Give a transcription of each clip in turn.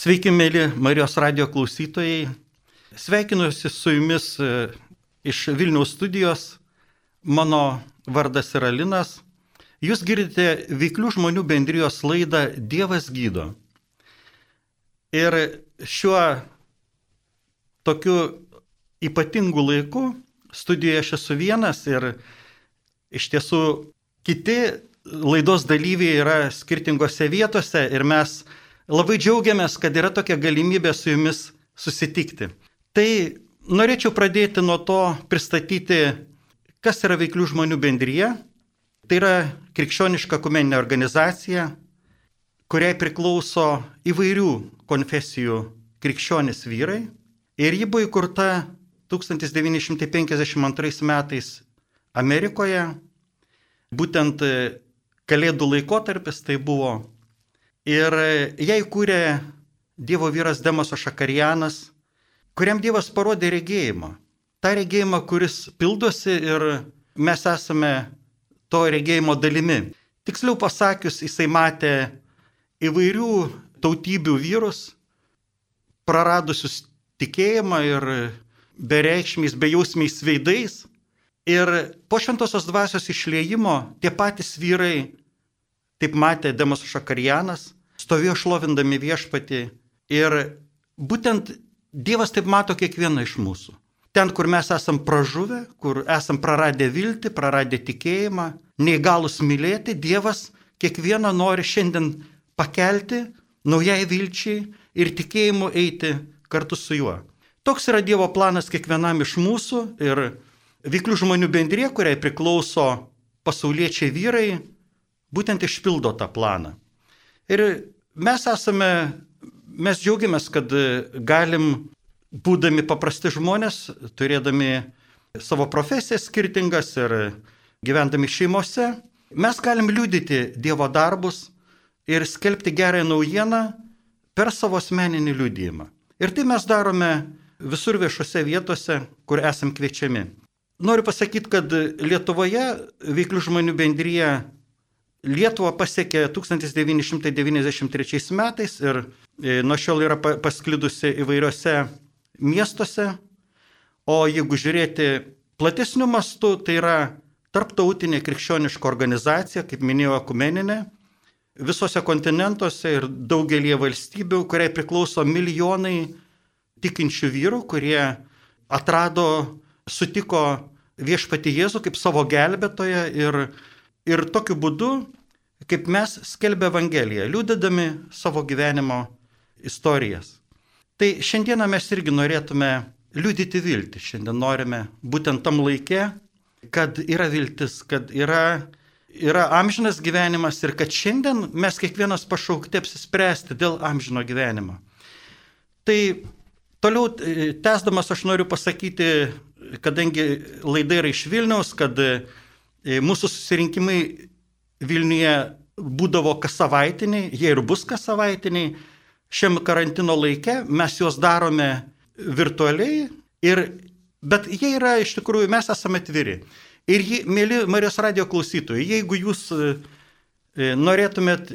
Sveiki, mėly Marijos radio klausytojai. Sveikinuosi su jumis e, iš Vilniaus studijos. Mano vardas yra Linas. Jūs girdite Veiklių žmonių bendrijos laidą Dievas gydo. Ir šiuo tokiu ypatingu laiku studijoje aš esu vienas ir iš tiesų kiti laidos dalyviai yra skirtingose vietose ir mes Labai džiaugiamės, kad yra tokia galimybė su jumis susitikti. Tai norėčiau pradėti nuo to pristatyti, kas yra veiklių žmonių bendryje. Tai yra krikščioniška kumeninė organizacija, kuriai priklauso įvairių konfesijų krikščionis vyrai. Ir ji buvo įkurta 1952 metais Amerikoje. Būtent kalėdų laikotarpis tai buvo Ir jai kūrė Dievo vyras Demoso Šakarianas, kuriam Dievas parodė regėjimą. Ta regėjimą, kuris pildosi ir mes esame to regėjimo dalimi. Tiksliau pasakius, jisai matė įvairių tautybių vyrus, praradusius tikėjimą ir bereikšmiais, bejausmiais veidais. Ir po šventosios dvasios išliejimo tie patys vyrai Taip matė Demas Šakarianas, stovėjo šlovindami viešpatį ir būtent Dievas taip mato kiekvieną iš mūsų. Ten, kur mes esam pražuvę, kur esam praradę viltį, praradę tikėjimą, neįgalus mylėti, Dievas kiekvieną nori šiandien pakelti naujai vilčiai ir tikėjimu eiti kartu su juo. Toks yra Dievo planas kiekvienam iš mūsų ir veiklių žmonių bendrė, kuriai priklauso pasauliečiai vyrai, būtent išpildo tą planą. Ir mes esame, mes džiaugiamės, kad galim, būdami paprasti žmonės, turėdami savo profesijas skirtingas ir gyvendami šeimose, mes galim liudyti Dievo darbus ir skelbti gerąją naujieną per savo asmeninį liudijimą. Ir tai mes darome visur viešose vietose, kur esam kviečiami. Noriu pasakyti, kad Lietuvoje veiklių žmonių bendryje Lietuvą pasiekė 1993 metais ir e, nuo šiol yra pasklidusi įvairiose miestuose, o jeigu žiūrėti platesnių mastų, tai yra tarptautinė krikščioniška organizacija, kaip minėjau, akumeninė, visose kontinentuose ir daugelie valstybių, kuriai priklauso milijonai tikinčių vyrų, kurie atrado, sutiko viešpati Jėzų kaip savo gelbėtoją ir Ir tokiu būdu, kaip mes skelbė Evangeliją, liūdėdami savo gyvenimo istorijas. Tai šiandieną mes irgi norėtume liūdyti viltį. Šiandien norime būtent tam laikė, kad yra viltis, kad yra, yra amžinas gyvenimas ir kad šiandien mes kiekvienas pašaukti apsispręsti dėl amžino gyvenimo. Tai toliau e, tęsdamas aš noriu pasakyti, kadangi laida yra iš Vilniaus, kad mūsų susirinkimai Vilniuje būdavo kas savaitiniai, jie ir bus kas savaitiniai. Šiam karantino laike mes juos darome virtualiai, ir, bet jie yra iš tikrųjų, mes esame atviri. Ir, jį, mėly Marijos radio klausytojai, jeigu jūs e, e, norėtumėt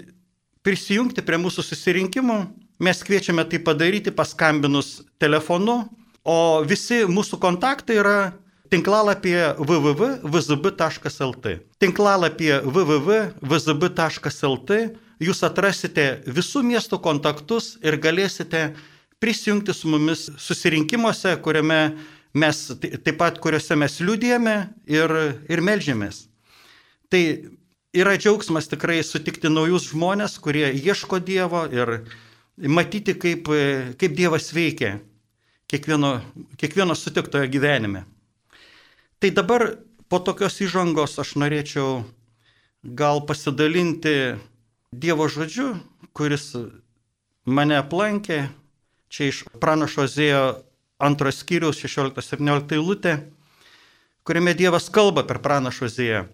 prisijungti prie mūsų susirinkimų, mes kviečiame tai padaryti paskambinus telefonu, o visi mūsų kontaktai yra Tinklalapyje www.vzb.lt. Tinklalapyje www.vzb.lt jūs atrasite visų miestų kontaktus ir galėsite prisijungti su mumis susirinkimuose, kuriame mes taip pat, kuriuose mes liūdėjame ir, ir melžiamės. Tai yra džiaugsmas tikrai sutikti naujus žmonės, kurie ieško Dievo ir matyti, kaip, kaip Dievas veikia kiekvieno, kiekvieno sutiktojo gyvenime. Tai dabar po tokios įžangos aš norėčiau gal pasidalinti Dievo žodžiu, kuris mane aplankė čia iš pranašo Zėjo antros skyriaus 16-17 eilutė, kuriame Dievas kalba per pranašo Zėją.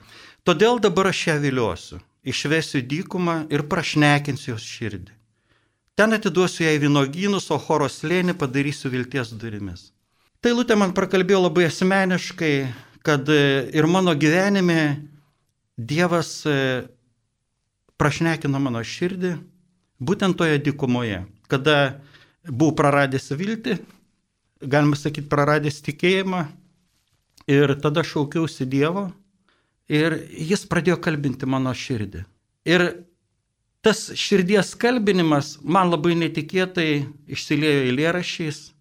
Todėl dabar aš ją viliosiu, išvesiu dykumą ir prašnekinsiu jos širdį. Ten atiduosiu jai vynogynus, o choros lėnį padarysiu vilties durimis. Tai lūtė man prakalbėjo labai asmeniškai, kad e, ir mano gyvenime Dievas e, prašnekino mano širdį būtent toje dykumoje. kada buvau praradęs viltį, galima sakyti, praradęs tikėjimą. Ir tada šaukiausi Dievo ir jis pradėjo kalbinti mano širdį. Ir tas širdies kalbinimas man labai netikėtai išsiliejo eilėrašiais.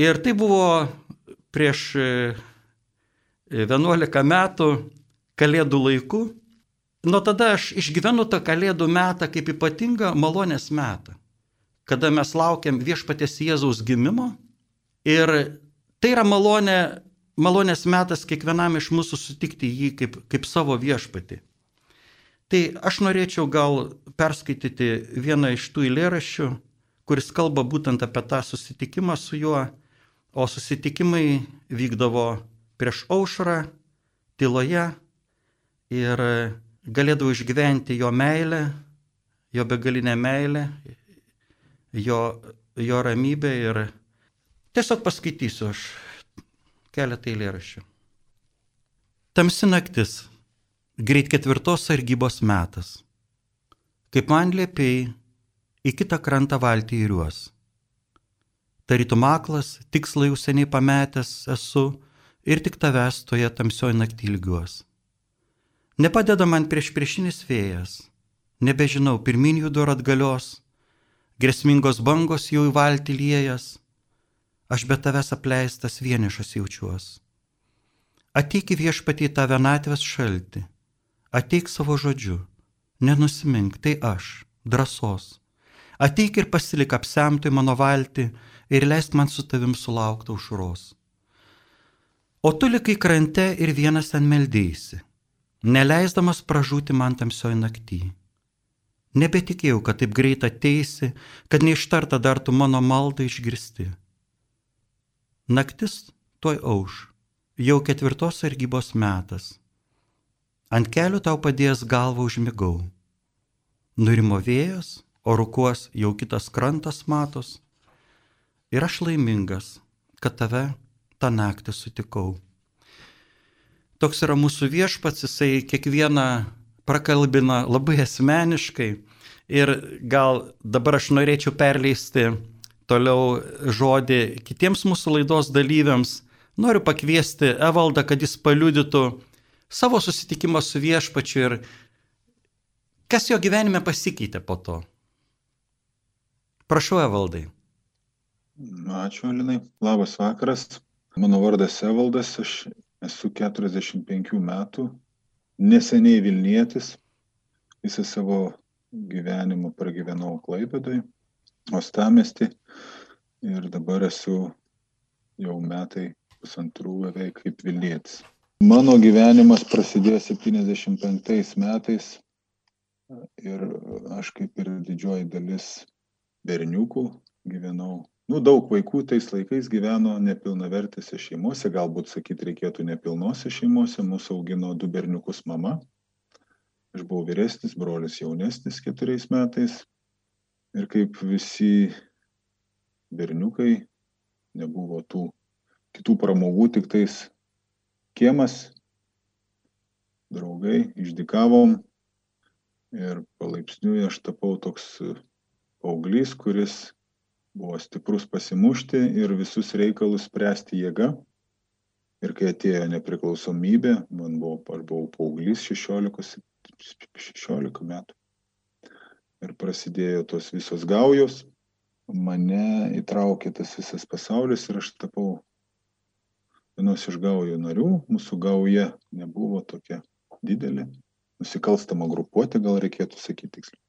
Ir tai buvo prieš 11 e, metų kalėdų laikų. Nuo tada aš išgyvenu tą kalėdų metą kaip ypatingą malonės metą, kada mes laukiam viešpatės Jėzaus gimimo ir tai yra malonė, malonės metas kiekvienam iš mūsų sutikti jį kaip, kaip savo viešpatį. Tai aš norėčiau gal perskaityti vieną iš tų eilėraščių, kuris kalba būtent apie tą susitikimą su juo, o susitikimai vykdavo prieš aušrą, tyloje ir galėdavau išgyventi jo meilę, jo begalinę meilę, jo, jo ramybę ir tiesiog paskaitysiu aš keletą eilėraščių. Tamsi naktis, greit ketvirtos sargybos metas. Kaip man liepiai, į kitą krantą valtį įriuos. Tarytum aklas, tikslai jau seniai pametęs esu ir tik tavęs toje tamsioje naktį ilgiuos. Nepadeda man prieš priešinis vėjas, nebežinau, pirmin judu ar atgalios, grėsmingos bangos jau į valtį liejas, aš be tavęs apleistas vienišas jaučiuos. Ateik į viešpatį tą vienatvės šaltį, ateik savo žodžiu, nenusimink, tai aš, drąsos. Ateik ir pasilik apsemtui mano valtį ir leisk man su tavim sulaukti aušros. O tu likai krante ir vienas ten meldėsi neleisdamas pražūti man tamsioj naktį. Nebetikėjau, kad taip greit ateisi, kad neištarta dar tu mano maldą išgirsti. Naktis tuoj auš, jau ketvirtos sargybos metas. Ant kelių tau padėjęs galvą užmigau. Nurimo vėjas, o rukuos jau kitas krantas matos. Ir aš laimingas, kad tave tą naktį sutikau. Toks yra mūsų viešpats, jisai kiekvieną prakalbina labai asmeniškai. Ir gal dabar aš norėčiau perleisti toliau žodį kitiems mūsų laidos dalyviams. Noriu pakviesti Evaldą, kad jis paliudytų savo susitikimą su viešpačiu ir kas jo gyvenime pasikeitė po to. Prašau, Evaldai. Ačiū, Alinai. Labas vakaras. Mano vardas Evaldas, aš esu 45 metų, neseniai Vilnietis, visą savo gyvenimą pragyvenau Klaipėdai, Ostamesti ir dabar esu jau metai pusantrų beveik kaip Vilnietis. Mano gyvenimas prasidėjo 75 metais ir aš kaip ir didžioji dalis berniukų gyvenau nu daug vaikų tais laikais gyveno nepilnavertėse šeimose galbūt sakyt reikėtų nepilnose šeimose mus augino du berniukus mama. Aš buvau vyresnis brolis jaunesnis keturiais metais. Ir kaip visi berniukai nebuvo tų kitų pramogų tiktais kiemas draugai išdykavom ir palaipsniui aš tapau toks paauglys kuris buvo stiprus pasimušti ir visus reikalus spręsti jėga. Ir kai atėjo nepriklausomybė, man buvo, aš buvau paauglys 16, 16 metų. Ir prasidėjo tos visos gaujos, mane įtraukė tas visas pasaulis ir aš tapau vienos iš gaujų narių. Mūsų gauja nebuvo tokia didelė, nusikalstama grupuotė, gal reikėtų sakyti tiksliai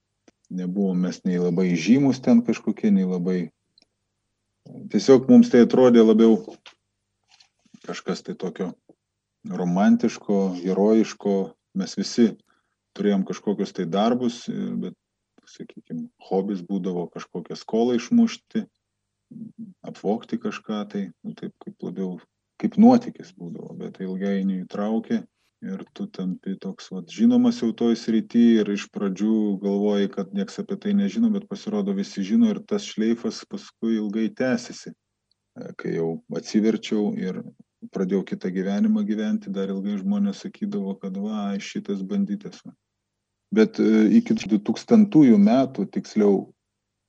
nebuvom mes nei labai žymus ten kažkokie, nei labai. Tiesiog mums tai atrodė labiau kažkas tai tokio romantiško, herojiško. Mes visi turėjom kažkokius tai darbus, bet, sakykime, hobis būdavo kažkokią skolą išmušti, apvokti kažką, tai nu, taip kaip labiau kaip nuotykis būdavo, bet ilgainiui įtraukė ir tu tampi toks vat žinomas jau toj srity ir iš pradžių galvoji kad nieks apie tai nežino bet pasirodo visi žino ir tas šleifas paskui ilgai tęsiasi. E, kai jau atsiverčiau ir pradėjau kitą gyvenimą gyventi dar ilgai žmonės sakydavo kad va šitas banditas va. Bet e, iki 2000 metų tiksliau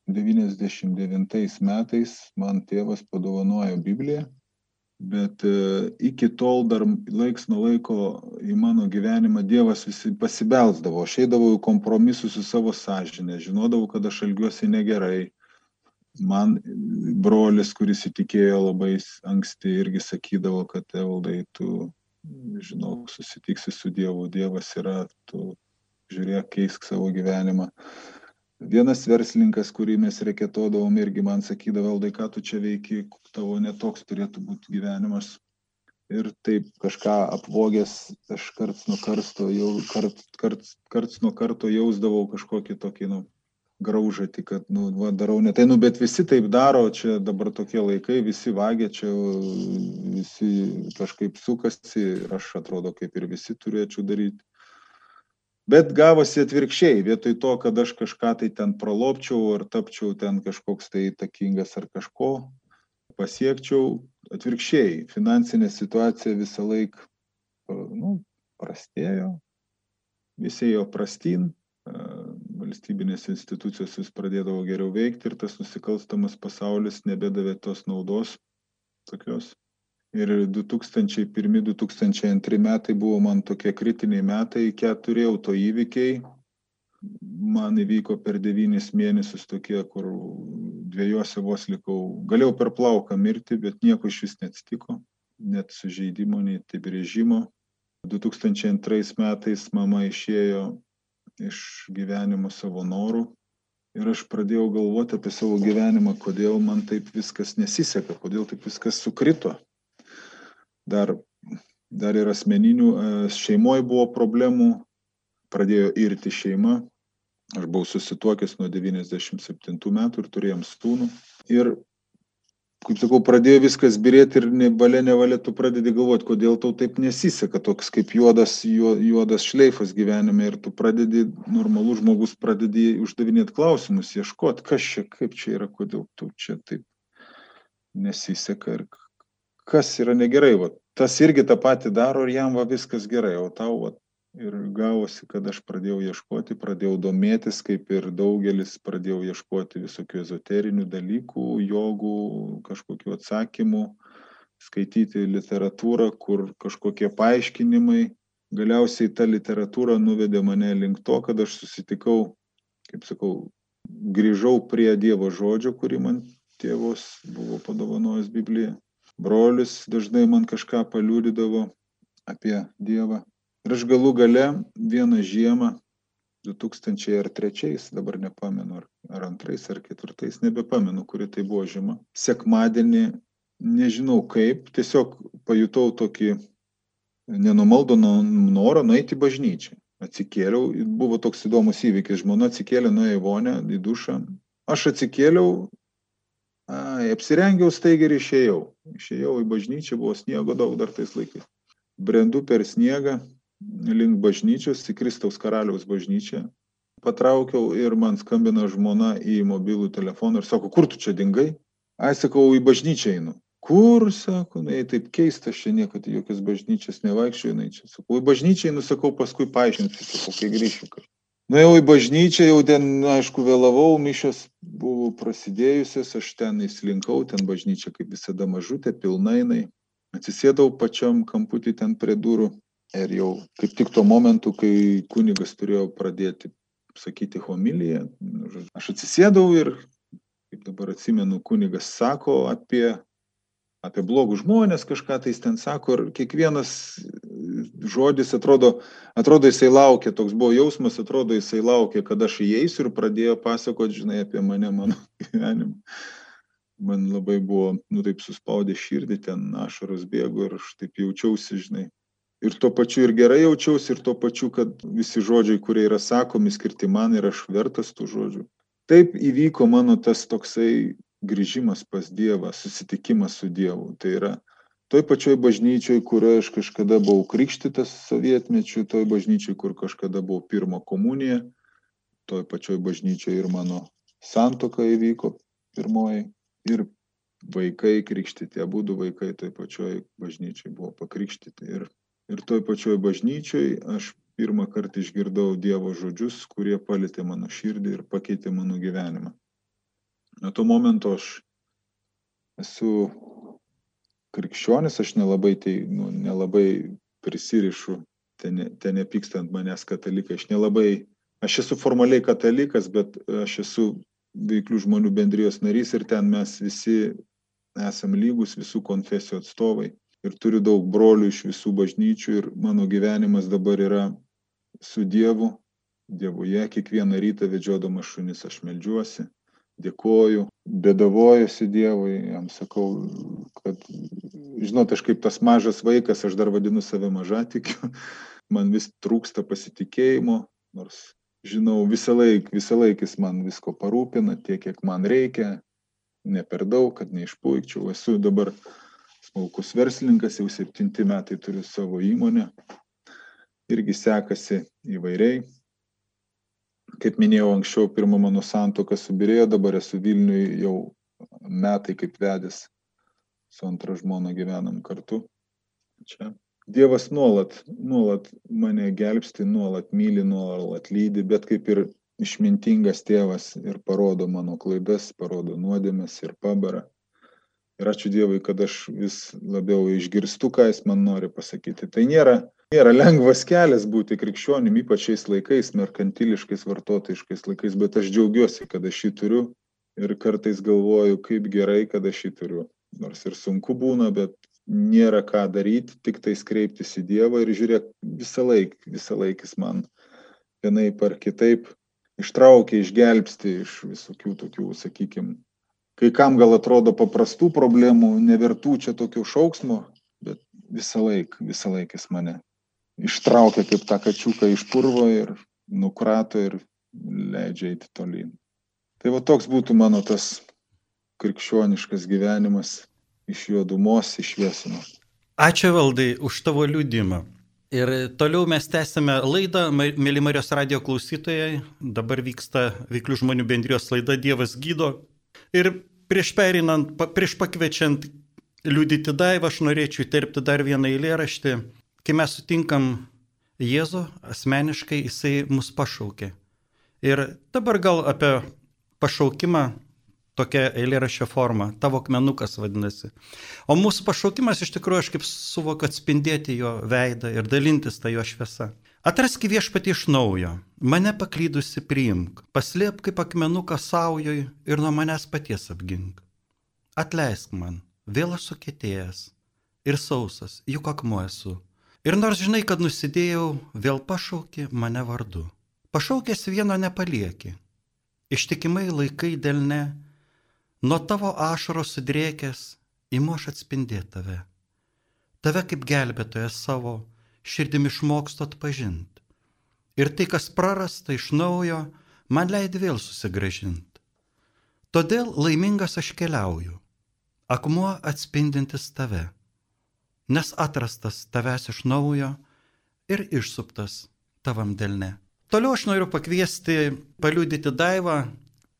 99 metais man tėvas padovanojo Bibliją, bet e, iki tol dar laiks nuo laiko į mano gyvenimą Dievas visi pasibelsdavo, aš eidavau į kompromisus su savo sąžinė, žinodavau, kad aš elgiuosi negerai. Man brolis, kuris įtikėjo labai anksti, irgi sakydavo, kad Evaldai, tu, žinau, susitiksi su Dievu, Dievas yra, tu žiūrėk, keisk savo gyvenimą. Vienas verslininkas, kurį mes reketodavom, irgi man sakydavo, valdai, ką tu čia veiki, tavo netoks turėtų būti gyvenimas. Ir taip kažką apvogęs, aš karts nuo karto, jau kart, kart, karts nuo karto jausdavau kažkokį tokį, nu, graužatį, kad, nu, va, darau ne tai, nu, bet visi taip daro, čia dabar tokie laikai, visi vagia, čia visi kažkaip sukasi ir aš atrodo, kaip ir visi turėčiau daryti. Bet gavosi atvirkščiai, vietoj to, kad aš kažką tai ten pralopčiau ar tapčiau ten kažkoks tai įtakingas ar kažko pasiekčiau, atvirkščiai, finansinė situacija visą laiką nu, prastėjo, visi jo prastyn, valstybinės institucijos vis pradėdavo geriau veikti ir tas nusikalstamas pasaulis nebedavė tos naudos tokios ir du tūkstančiai pirmi du tūkstančiai antri metai buvo man tokie kritiniai metai keturi autoįvykiai man įvyko per devynis mėnesius tokie kur dviejuose vos likau. Galėjau per plauką mirti bet nieko išvis neatsitiko. Net sužeidimo nei apibrėžimo. 2002 metais mama išėjo iš gyvenimo savo norų. Ir aš pradėjau galvoti apie savo gyvenimą, kodėl man taip viskas nesiseka, kodėl taip viskas sukrito dar, dar ir asmeninių, e, šeimoje buvo problemų, pradėjo irti šeima, aš buvau susituokęs nuo 97 metų ir turėjom stūnų. Ir, kaip sakau, pradėjo viskas birėti ir nevalia, nevalia, tu pradedi galvoti, kodėl tau taip nesiseka, toks kaip juodas, juodas šleifas gyvenime ir tu pradedi, normalus žmogus pradedi uždavinėti klausimus, ieškoti, kas čia, kaip čia yra, kodėl tu čia taip nesiseka ir kas yra negerai, va, tas irgi tą patį daro ir jam va viskas gerai, o tau va. Ir gavosi, kad aš pradėjau ieškoti, pradėjau domėtis, kaip ir daugelis pradėjau ieškoti visokių ezoterinių dalykų, jogų, kažkokių atsakymų, skaityti literatūrą, kur kažkokie paaiškinimai. Galiausiai ta literatūra nuvedė mane link to, kad aš susitikau, kaip sakau, grįžau prie Dievo žodžio, kurį man tėvos buvo padovanojęs Bibliją brolis dažnai man kažką paliūdydavo apie Dievą. Ir aš galų gale vieną žiemą, 2003, dabar nepamenu, ar, ar antrais, ar ketvirtais, nebepamenu, kuri tai buvo žiema. Sekmadienį, nežinau kaip, tiesiog pajutau tokį nenumaldo norą nueiti į bažnyčią. Atsikėliau, buvo toks įdomus įvykis, žmona atsikėlė, nuėjo į vonę, į dušą. Aš atsikėliau, ai apsirengiau staigiai ir išėjau. Išėjau į bažnyčią buvo sniego daug dar tais laikais. Brendu per sniegą link bažnyčios į kristaus karaliaus bažnyčią. Patraukiau ir man skambina žmona į mobilų telefoną ir sako kur tu čia dingai? Ai sakau į bažnyčią einu. Kur? Sako nu jai taip keista aš čia niekad į jokias bažnyčias nevaikščioju jinai čia sakau į bažnyčią einu sakau paskui paaiškinsiu sakau kai grįšiu nuėjau į bažnyčią jau ten aišku vėlavau mišios buvo prasidėjusios aš ten įslinkau ten bažnyčia kaip visada mažutė pilna jinai. Atsisėdau pačiam kamputy ten prie durų ir jau kaip tik tuo momentu kai kunigas turėjo pradėti sakyti homiliją aš atsisėdau ir kaip dabar atsimenu kunigas sako apie apie blogus žmones kažką tai jis ten sako ir kiekvienas žodis atrodo, atrodo jisai laukia, toks buvo jausmas, atrodo jisai laukia, kad aš įeisiu ir pradėjo pasakoti, žinai, apie mane, mano gyvenimą. Man labai buvo, nu taip suspaudė širdį, ten ašaros bėgo ir aš taip jaučiausi, žinai. Ir tuo pačiu ir gerai jaučiausi, ir tuo pačiu, kad visi žodžiai, kurie yra sakomi, skirti man ir aš vertas tų žodžių. Taip įvyko mano tas toksai grįžimas pas Dievą, susitikimas su Dievu. Tai yra toj pačioj bažnyčioj, kurioje aš kažkada buvau krikštytas sovietmečiu, toj bažnyčioj, kur kažkada buvo pirmo komunija, toj pačioj bažnyčioj ir mano santoka įvyko pirmoji. Ir vaikai krikštyti, abu du vaikai toj pačioj bažnyčioj buvo pakrikštyti. Ir, ir toj pačioj bažnyčioj aš pirmą kartą išgirdau Dievo žodžius, kurie palėtė mano širdį ir pakeitė mano gyvenimą Nuo to momento aš esu krikščionis, aš nelabai, tai, nu, nelabai prisirišu, ten, ten nepykstant manęs katalikai, aš nelabai, aš esu formaliai katalikas, bet aš esu veiklių žmonių bendrijos narys ir ten mes visi esam lygus, visų konfesijų atstovai. Ir turiu daug brolių iš visų bažnyčių ir mano gyvenimas dabar yra su Dievu, Dievuje, kiekvieną rytą vedžiodamas šunis aš melžiuosi, dėkoju, bedavojusi Dievui, jam sakau, kad, žinot, aš kaip tas mažas vaikas, aš dar vadinu save mažatikiu, man vis trūksta pasitikėjimo, nors žinau, visą laiką, visą laiką jis man visko parūpina, tiek, kiek man reikia, ne per daug, kad neišpuikčiau. Esu dabar smulkus verslininkas, jau septinti metai turiu savo įmonę, irgi sekasi įvairiai, kaip minėjau anksčiau, pirma mano santoka subirėjo, dabar esu Vilniui jau metai kaip vedęs, su antra žmona gyvenam kartu. Čia. Dievas nuolat, nuolat mane gelbsti, nuolat myli, nuolat lydi, bet kaip ir išmintingas tėvas ir parodo mano klaidas, parodo nuodėmės ir pabara. Ir ačiū Dievui, kad aš vis labiau išgirstu, ką jis man nori pasakyti. Tai nėra nėra lengvas kelias būti krikščionim, ypač šiais laikais, merkantiliškais, vartotojiškais laikais, bet aš džiaugiuosi, kad aš jį turiu ir kartais galvoju, kaip gerai, kad aš jį turiu. Nors ir sunku būna, bet nėra ką daryti, tik tai kreiptis į Dievą ir žiūrėk, visą laiką, visą laiką jis man vienaip ar kitaip ištraukia, išgelbsti iš visokių tokių, sakykime, kai kam gal atrodo paprastų problemų, nevertų čia tokio šauksmo, bet visą laiką, visą laiką jis mane ištraukia kaip tą kačiuką iš purvo ir nukrato ir leidžia eiti tolyn. Tai va toks būtų mano tas krikščioniškas gyvenimas iš juodumos į šviesumą. Ačiū valdai už tavo liūdimą. Ir toliau mes tęsime laidą, mėly Marijos radio klausytojai. Dabar vyksta Veiklių žmonių bendrijos laida Dievas gydo. Ir prieš perinant, prieš pakviečiant liūdyti daivą, aš norėčiau įterpti dar vieną eilėraštį kai mes sutinkam Jėzų asmeniškai, jisai mus pašaukė. Ir dabar gal apie pašaukimą tokia eilėraščio forma, tavo akmenukas vadinasi. O mūsų pašaukimas iš tikrųjų aš kaip suvokiu atspindėti jo veidą ir dalintis tą jo šviesą. Atrask viešpatį iš naujo, mane paklydusi priimk, paslėp kaip akmenuką saujoj ir nuo manęs paties apgink. Atleisk man, vėl aš sukėtėjęs ir sausas, juk akmuo esu Ir nors žinai, kad nusidėjau, vėl pašaukė mane vardu. Pašaukęs vieno nepalieki. Ištikimai laikai dėl ne, nuo tavo ašaros sudrėkęs, įmu aš atspindėti tave. Tave kaip gelbėtojas savo, širdimi išmokstu atpažinti. Ir tai, kas prarasta iš naujo, man leidė vėl susigražinti. Todėl laimingas aš keliauju, akmuo atspindintis tave nes atrastas tavęs iš naujo ir išsuptas tavam delne. Toliau aš noriu pakviesti, paliūdyti Daivą.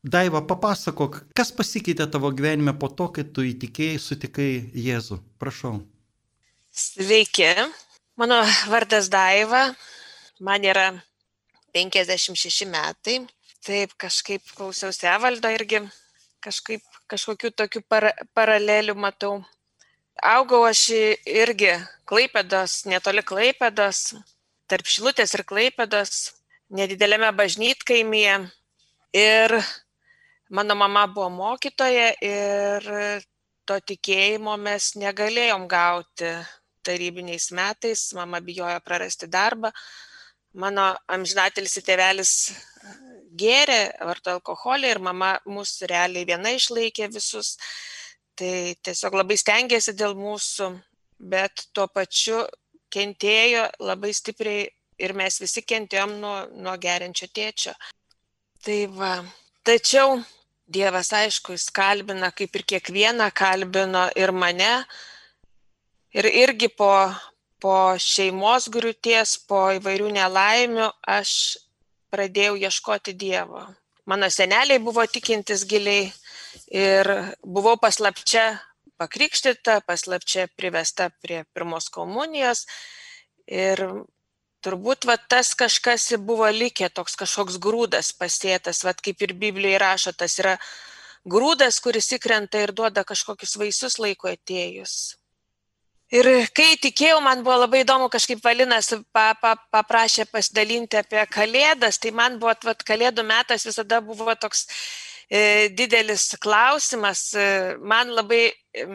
Daiva, papasakok, kas pasikeitė tavo gyvenime po to, kai tu įtikėjai, sutikai Jėzų. Prašau. Sveiki, mano vardas Daiva, man yra 56 metai. Taip, kažkaip klausiausi Evaldo irgi, kažkaip kažkokių tokių para, paralelių matau augau aš irgi Klaipėdos, netoli Klaipėdos, tarp Šilutės ir Klaipėdos, nedidelėme bažnytkaimyje. Ir mano mama buvo mokytoja ir to tikėjimo mes negalėjom gauti tarybiniais metais. Mama bijojo prarasti darbą. Mano amžinatelis tėvelis gėrė, varto alkoholį ir mama mūsų realiai viena išlaikė visus tai tiesiog labai stengiasi dėl mūsų, bet tuo pačiu kentėjo labai stipriai ir mes visi kentėjom nuo, nuo gerinčio tėčio. Tai va, tačiau Dievas, aišku, jis kalbina, kaip ir kiekvieną kalbino ir mane. Ir irgi po, po šeimos griūties, po įvairių nelaimių aš pradėjau ieškoti Dievo. Mano seneliai buvo tikintis giliai ir buvau paslapčia pakrikštyta, paslapčia privesta prie pirmos komunijos ir turbūt va, tas kažkas buvo likę, toks kažkoks grūdas pasėtas, va, kaip ir Biblijoje rašo, tas yra grūdas, kuris įkrenta ir duoda kažkokius vaisius laiko atėjus. Ir kai tikėjau, man buvo labai įdomu, kažkaip Valinas pa, pa, paprašė pasidalinti apie kalėdas, tai man buvo, vat, kalėdų metas visada buvo toks e, didelis klausimas. E, man labai e,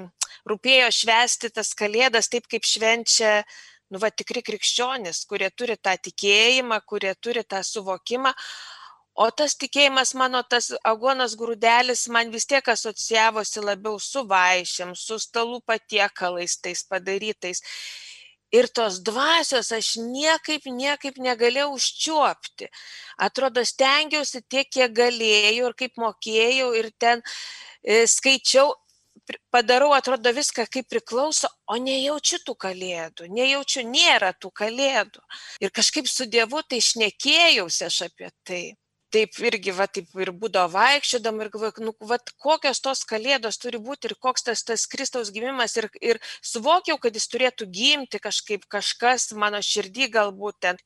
rūpėjo švesti tas kalėdas taip, kaip švenčia nu, va, tikri krikščionis, kurie turi tą tikėjimą, kurie turi tą suvokimą. O tas tikėjimas mano, tas agonas grūdelis man vis tiek asocijavosi labiau su vaišėm, su stalų patiekalais tais padarytais. Ir tos dvasios aš niekaip, niekaip negalėjau užčiuopti. Atrodo, stengiausi tiek, kiek galėjau ir kaip mokėjau ir ten e, skaičiau, padarau, atrodo, viską kaip priklauso, o nejaučiu tų kalėdų, nejaučiu, nėra tų kalėdų. Ir kažkaip su Dievu tai šnekėjausi aš apie tai taip irgi va taip ir būdavo vaikščiodama ir galvoju, nu, va, kokios tos kalėdos turi būti ir koks tas, tas Kristaus gimimas ir, ir suvokiau, kad jis turėtų gimti kažkaip kažkas mano širdį galbūt ten.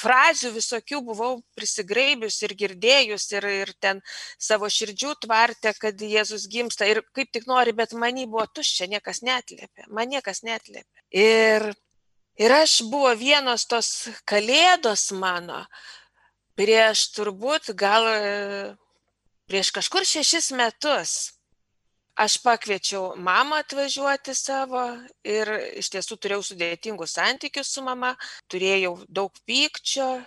Frazių visokių buvau prisigraibius ir girdėjus ir, ir ten savo širdžių tvartę, kad Jėzus gimsta ir kaip tik nori, bet manį buvo tuščia, niekas netlėpė, man niekas netlėpė. Ir, ir aš buvo vienos tos kalėdos mano, prieš turbūt gal prieš kažkur šešis metus aš pakviečiau mamą atvažiuoti savo ir iš tiesų turėjau sudėtingus santykius su mama, turėjau daug pykčio,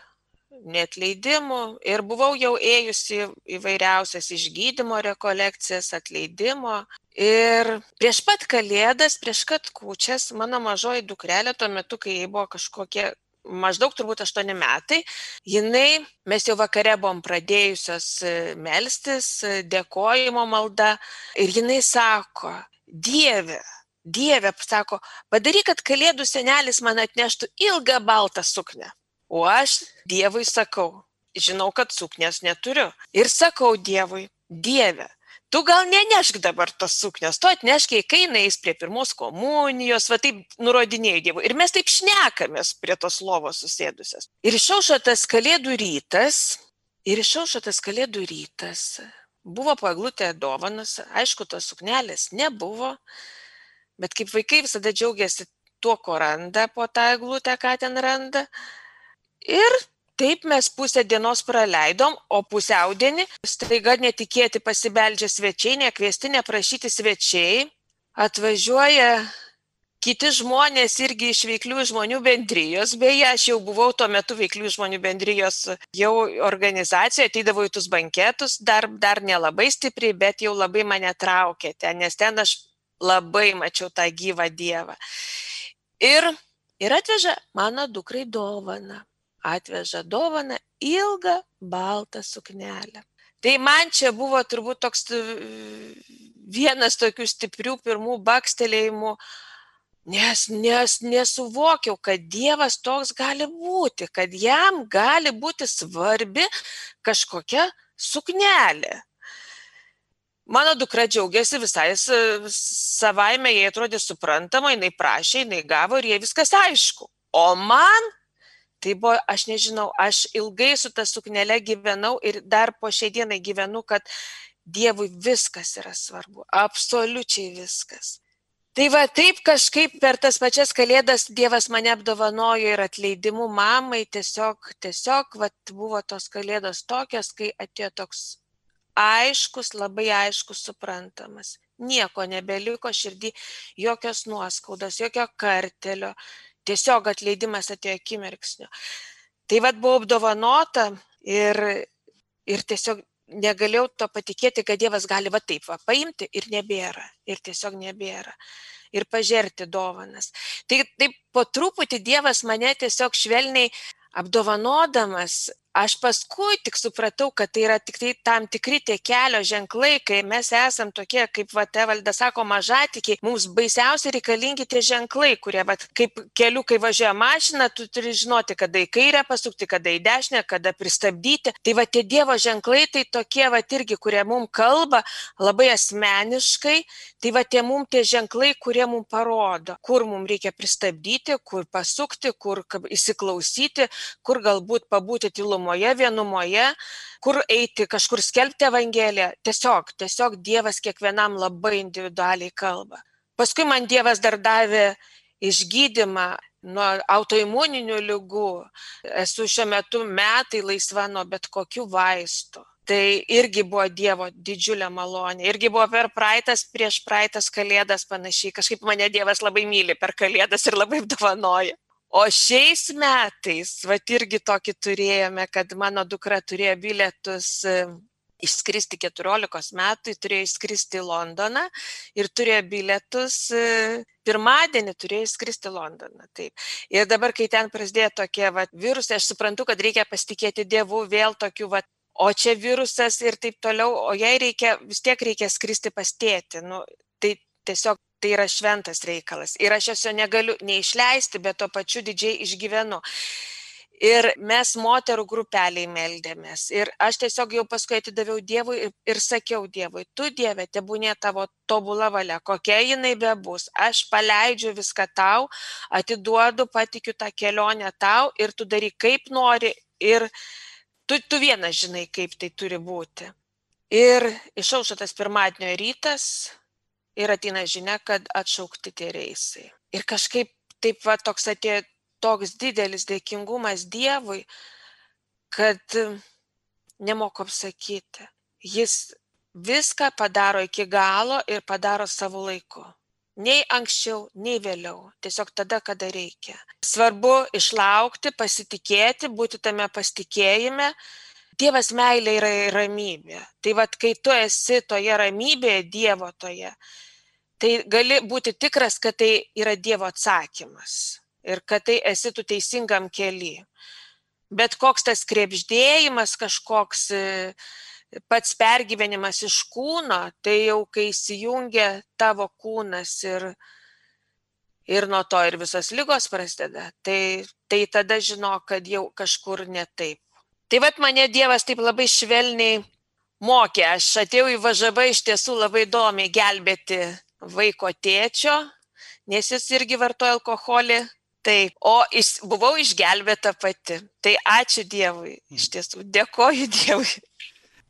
netleidimų ir buvau jau ėjusi įvairiausias išgydymo rekolekcijas, atleidimo. Ir prieš pat kalėdas, prieš kad kūčias, mano mažoji dukrelė tuo metu, kai jai buvo kažkokie maždaug turbūt aštuoni metai, jinai, mes jau vakare buvom pradėjusios e, melstis, e, dėkojimo malda ir jinai sako, Dieve, Dieve, sako, padaryk, kad kalėdų senelis man atneštų ilgą baltą suknę. O aš Dievui sakau, žinau, kad suknės neturiu. Ir sakau Dievui, Dieve, tu gal nenešk dabar tos suknios, tu atnešk, kai jinai eis prie pirmos komunijos, va taip nurodinėjai Dievui. Ir mes taip šnekamės prie tos lovos susėdusios. Ir išaušo tas kalėdų rytas, ir išaušo tas kalėdų rytas. Buvo paglutė dovanas, aišku, tos suknelės nebuvo, bet kaip vaikai visada džiaugiasi tuo, ko randa po tą eglutę, ką ten randa. Ir taip mes pusę dienos praleidom o pusiaudienį staiga netikėti pasibeldžia svečiai nekviesti neprašyti svečiai. Atvažiuoja kiti žmonės irgi iš veiklių žmonių bendrijos. Beje aš jau buvau tuo metu veiklių žmonių bendrijos jau organizacijoj ateidavau į tuos banketus dar dar nelabai stipriai bet jau labai mane traukė ten nes ten aš labai mačiau tą gyvą dievą. Ir ir atveža mano dukrai dovaną atveža dovaną ilgą baltą suknelę. Tai man čia buvo turbūt toks vienas tokių stiprių pirmų bakstelėjimų, nes, nes nesuvokiau, kad Dievas toks gali būti, kad jam gali būti svarbi kažkokia suknelė. Mano dukra džiaugiasi visai savaime, jai atrodė suprantama, jinai prašė, jinai gavo ir jai viskas aišku. O man tai buvo aš nežinau aš ilgai su ta suknele gyvenau ir dar po šiai dienai gyvenu kad dievui viskas yra svarbu absoliučiai viskas. Tai va taip kažkaip per tas pačias kalėdas dievas mane apdovanojo ir atleidimu mamai tiesiog tiesiog vat buvo tos kalėdos tokios kai atėjo toks aiškus labai aiškus suprantamas. Nieko nebeliko širdy jokios nuoskaudos jokio kartelio tiesiog atleidimas atėjo akimirksniu. Tai vad buvau apdovanota ir, ir tiesiog negalėjau to patikėti, kad Dievas gali va taip va paimti ir nebėra. Ir tiesiog nebėra. Ir pažerti dovanas. Tai taip po truputį Dievas mane tiesiog švelniai apdovanodamas aš paskui tik supratau kad tai yra tiktai tam tikri tie kelio ženklai kai mes esam tokie kaip vat evalda sako mažatikiai mums baisiausiai reikalingi tie ženklai kurie vat kaip keliu kai važiuoja mašina tu turi žinoti kada į kairę pasukti kada į dešinę kada pristabdyti. Tai va tie dievo ženklai tai tokie vat irgi kurie mum kalba labai asmeniškai tai va tie mum tie ženklai kurie mum parodo kur mum reikia pristabdyti kur pasukti kur įsiklausyti kur galbūt pabūti tylumo dykumoje, vienumoje, kur eiti, kažkur skelbti Evangeliją. Tiesiog, tiesiog Dievas kiekvienam labai individualiai kalba. Paskui man Dievas dar davė išgydymą nuo autoimuninių lygų. Esu šiuo metu metai laisva nuo bet kokių vaistų. Tai irgi buvo Dievo didžiulė malonė. Irgi buvo per praeitas, prieš praeitas kalėdas panašiai. Kažkaip mane Dievas labai myli per kalėdas ir labai dovanoja. O šiais metais, va irgi tokį turėjome, kad mano dukra turėjo bilietus išskristi 14 metų, turėjo išskristi į Londoną ir turėjo bilietus pirmadienį turėjo išskristi į Londoną. Taip. Ir dabar, kai ten prasidėjo tokie va, virusai, aš suprantu, kad reikia pasitikėti Dievu vėl tokių, va, o čia virusas ir taip toliau, o jai reikia, vis tiek reikia skristi pas tėti. Nu, tai tiesiog tai yra šventas reikalas. Ir aš jos jo negaliu neišleisti, bet tuo pačiu didžiai išgyvenu. Ir mes moterų grupeliai meldėmės. Ir aš tiesiog jau paskui atidaviau Dievui ir, ir sakiau Dievui, tu Dieve, tebūnė tavo tobula valia, kokia jinai bebus. Aš paleidžiu viską tau, atiduodu, patikiu tą kelionę tau ir tu daryk kaip nori ir tu, tu vienas žinai, kaip tai turi būti. Ir išaušo tas pirmadienio rytas ir ateina žinia, kad atšaukti tie reisai. Ir kažkaip taip va toks atėjo toks didelis dėkingumas Dievui, kad nemoku apsakyti. Jis viską padaro iki galo ir padaro savo laiku. Nei anksčiau, nei vėliau. Tiesiog tada, kada reikia. Svarbu išlaukti, pasitikėti, būti tame pasitikėjime. Dievas meilė yra ramybė. Tai vad, kai tu esi toje ramybėje, Dievo toje, tai gali būti tikras, kad tai yra Dievo atsakymas ir kad tai esi tu teisingam keli. Bet koks tas krepždėjimas, kažkoks e, pats pergyvenimas iš kūno, tai jau kai įsijungia tavo kūnas ir, ir nuo to ir visos lygos prasideda, tai, tai tada žino, kad jau kažkur ne taip. Tai vad mane Dievas taip labai švelniai mokė, aš atėjau į važavą iš tiesų labai įdomiai gelbėti vaiko tėčio, nes jis irgi vartoja alkoholį, Taip, o iš, buvau išgelbėta pati. Tai ačiū Dievui, iš tiesų, dėkoju Dievui.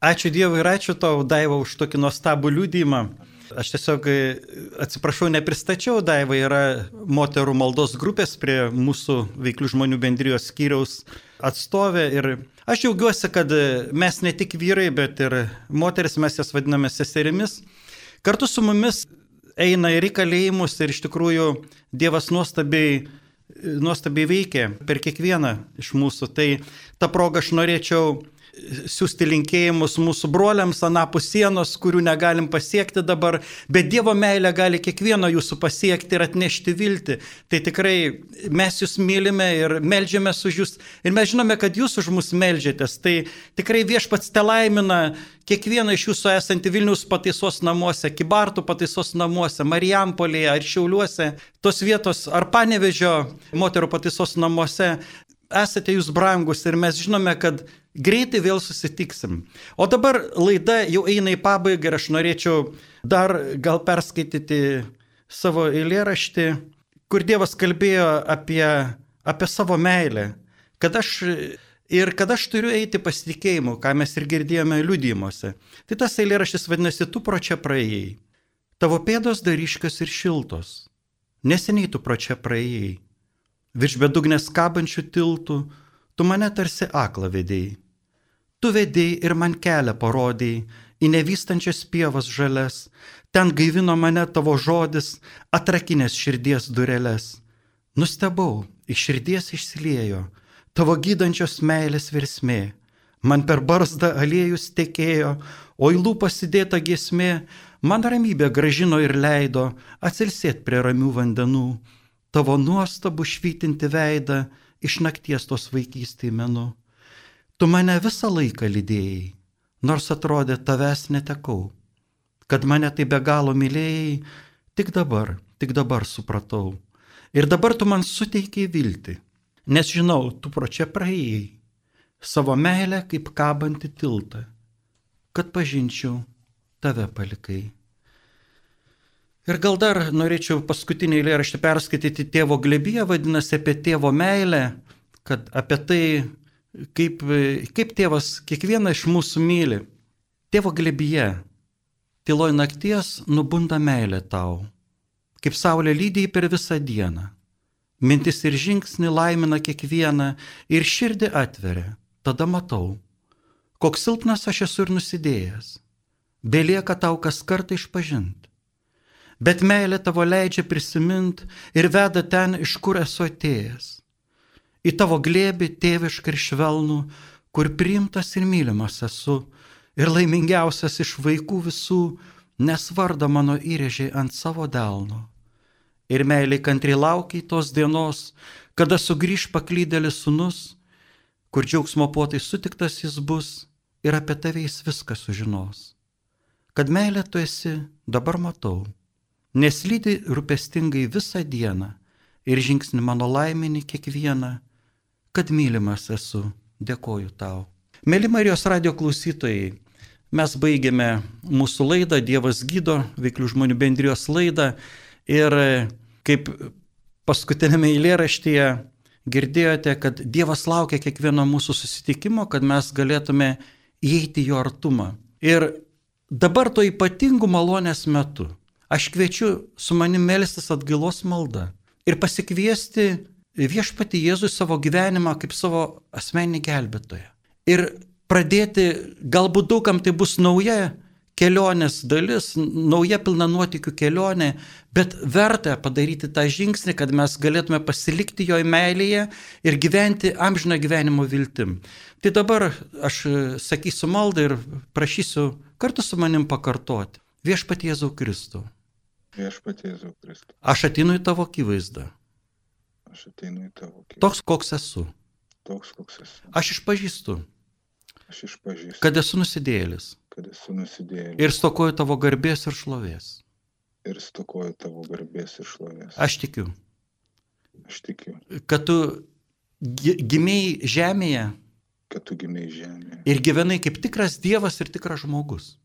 Ačiū Dievui ir ačiū tau, Daiva, už tokį nuostabų liūdimą. Aš tiesiog e, atsiprašau, nepristačiau, Daiva yra moterų maldos grupės prie mūsų veiklių žmonių bendrijos skyriaus atstovė ir aš džiaugiuosi, kad mes ne tik vyrai, bet ir moteris, mes jas vadiname seserimis. Kartu su mumis eina ir į kalėjimus ir iš tikrųjų Dievas nuostabiai nuostabiai veikia per kiekvieną iš mūsų. Tai tą progą aš norėčiau siūsti linkėjimus mūsų broliams anapus sienos, kurių negalim pasiekti dabar, bet Dievo meilė gali kiekvieno jūsų pasiekti ir atnešti viltį. Tai tikrai mes jūs mylime ir melžiamės už jūs ir mes žinome, kad jūs už mus melžiatės. Tai tikrai viešpats te laimina kiekvieną iš jūsų esantį Vilnius pataisos namuose, Kibartų pataisos namuose, Marijampolėje ar Šiauliuose, tos vietos ar Panevežio moterų pataisos namuose. Esate jūs brangus ir mes žinome, kad Greitai vėl susitiksim. O dabar laida jau eina į pabaigą ir aš norėčiau dar gal perskaityti savo eilėraštį, kur Dievas kalbėjo apie, apie savo meilę. Kad aš ir kad aš turiu eiti pasitikėjimu, ką mes ir girdėjome liudymuose. Tai tas eilėraštis vadinasi, tu pro čia praėjai. Tavo pėdos dariškas ir šiltos. Neseniai tu pro čia praėjai. Virš bedugnės kabančių tiltų, tu mane tarsi aklą vedėjai. Tu vedėjai ir man kelią parodėjai į nevystančias pievas žalias, ten gaivino mane tavo žodis, atrakinės širdies dureles. Nustebau, iš širdies išsiliejo tavo gydančios meilės versmė. Man per barzdą aliejus tekėjo, o į lūpą pasidėta giesmė, man ramybę gražino ir leido atsilsėt prie ramių vandenų. Tavo nuostabų švytinti veidą iš nakties tos vaikystėje menu. Tu mane visą laiką lydėjai, nors atrodė tavęs netekau. Kad mane tai be galo mylėjai, tik dabar, tik dabar supratau. Ir dabar tu man suteikiai viltį, nes žinau, tu pro čia praėjai, savo meilę kaip kabantį tiltą, kad pažinčiau tave palikai. Ir gal dar norėčiau paskutinį eilėraštį perskaityti tėvo glebyje, vadinasi apie tėvo meilę, kad apie tai kaip, kaip tėvas kiekvieną iš mūsų myli. Tėvo glebyje, tyloj nakties nubunda meilė tau, kaip saulė lydiai per visą dieną. Mintis ir žingsnį laimina kiekvieną ir širdį atveria, tada matau, koks silpnas aš esu ir nusidėjęs. Belieka tau kas kartą išpažinti. Bet meilė tavo leidžia prisimint ir veda ten, iš kur esu atėjęs. Į tavo glėbį tėvišką ir švelnų, kur priimtas ir mylimas esu, ir laimingiausias iš vaikų visų, nes vardą mano įrėžiai ant savo delno. Ir meiliai kantriai laukiai tos dienos, kada sugrįž paklydėlis sunus, kur džiaugsmo potai sutiktas jis bus ir apie tave jis viską sužinos. Kad meilė tu esi, dabar matau, nes lydi rūpestingai visą dieną ir žingsni mano laiminį kiekvieną, kad mylimas esu, dėkoju tau. Mėly Marijos radio klausytojai, mes baigėme mūsų laidą Dievas gydo, veiklių žmonių bendrijos laidą ir kaip paskutinėme eilėraštyje girdėjote, kad Dievas laukia kiekvieno mūsų susitikimo, kad mes galėtume įeiti jo artumą. Ir dabar to ypatingų malonės metu aš kviečiu su manim melstis atgailos maldą ir pasikviesti viešpati Jėzui savo gyvenimą kaip savo asmenį gelbėtoją. Ir pradėti, galbūt daugam tai bus nauja kelionės dalis, nauja pilna nuotikių kelionė, bet verta padaryti tą žingsnį, kad mes galėtume pasilikti jo meilėje ir gyventi amžiną gyvenimo viltim. Tai dabar aš sakysiu maldą ir prašysiu kartu su manim pakartoti. Viešpat Jėzau Kristų. Viešpat Jėzau Kristų. Aš ateinu į tavo akivaizdą. Aš ateinu į tavo akivaizdą. Toks, koks esu. Toks, koks esu. Aš išpažįstu, Aš išpažįstu, kad esu nusidėlis kad esu nusidėjęs ir stokoju tavo garbės ir šlovės. ir stokoju tavo garbės ir šlovės. Aš tikiu, Aš tikiu, kad tu gi- gimėjai žemėje kad tu gimiai žemėje ir gyvenai kaip tikras Dievas ir tikras žmogus.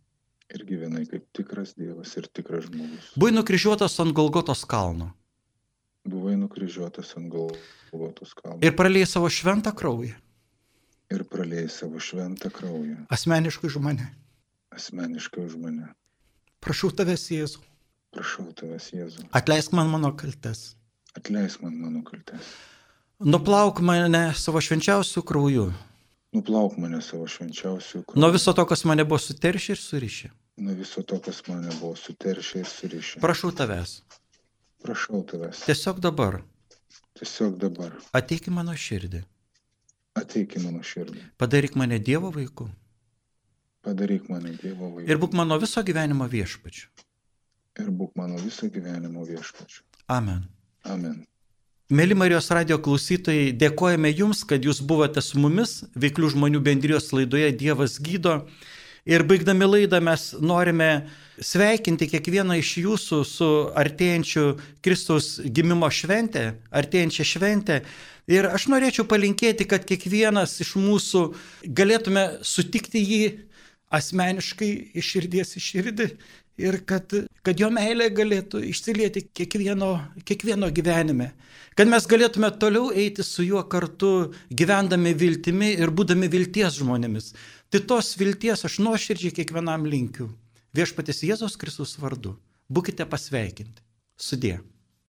ir gyvenai kaip tikras Dievas ir tikras žmogus. Buvai nukryžiuotas ant Golgotos kalno Buvai nukryžiuotas ant Golgotos kalno ir praliejai savo šventą kraują ir praliejai savo šventą kraują asmeniškai už mane. asmeniškai už mane. Prašau tavęs, Jėzau, Prašau tavęs, Jėzau, atleisk man mano kaltes. atleisk man mano kaltes. Nuplauk mane savo švenčiausių krauju. Nuplauk mane savo švenčiausių krauju. Nuo viso to, kas mane buvo suteršę ir surišę. Nuo viso to, kas mane buvo suteršę ir surišę. Prašau tavęs. Prašau tavęs. Tiesiog dabar Tiesiog dabar ateik į mano širdį. ateik į mano širdį. Padaryk mane Dievo vaiku. Padaryk mane Dievo vaiku. Ir būk mano viso gyvenimo viešpačiu. ir būk mano viso gyvenimo viešpačiu. Amen. Amen. Mėly Marijos radio klausytojai, dėkojame Jums, kad Jūs buvote su mumis Veiklių žmonių bendrijos laidoje Dievas gydo. Ir baigdami laidą mes norime sveikinti kiekvieną iš Jūsų su artėjančiu Kristaus gimimo šventė, artėjančia šventė. Ir aš norėčiau palinkėti, kad kiekvienas iš mūsų galėtume sutikti jį asmeniškai iš širdies į širdį ir kad, kad jo meilė galėtų išsilieti kiekvieno, kiekvieno gyvenime. Kad mes galėtume toliau eiti su juo kartu, gyvendami viltimi ir būdami vilties žmonėmis. Tai tos vilties aš nuoširdžiai kiekvienam linkiu. Viešpatis Jėzos Kristus vardu. Būkite pasveikinti. Sudė.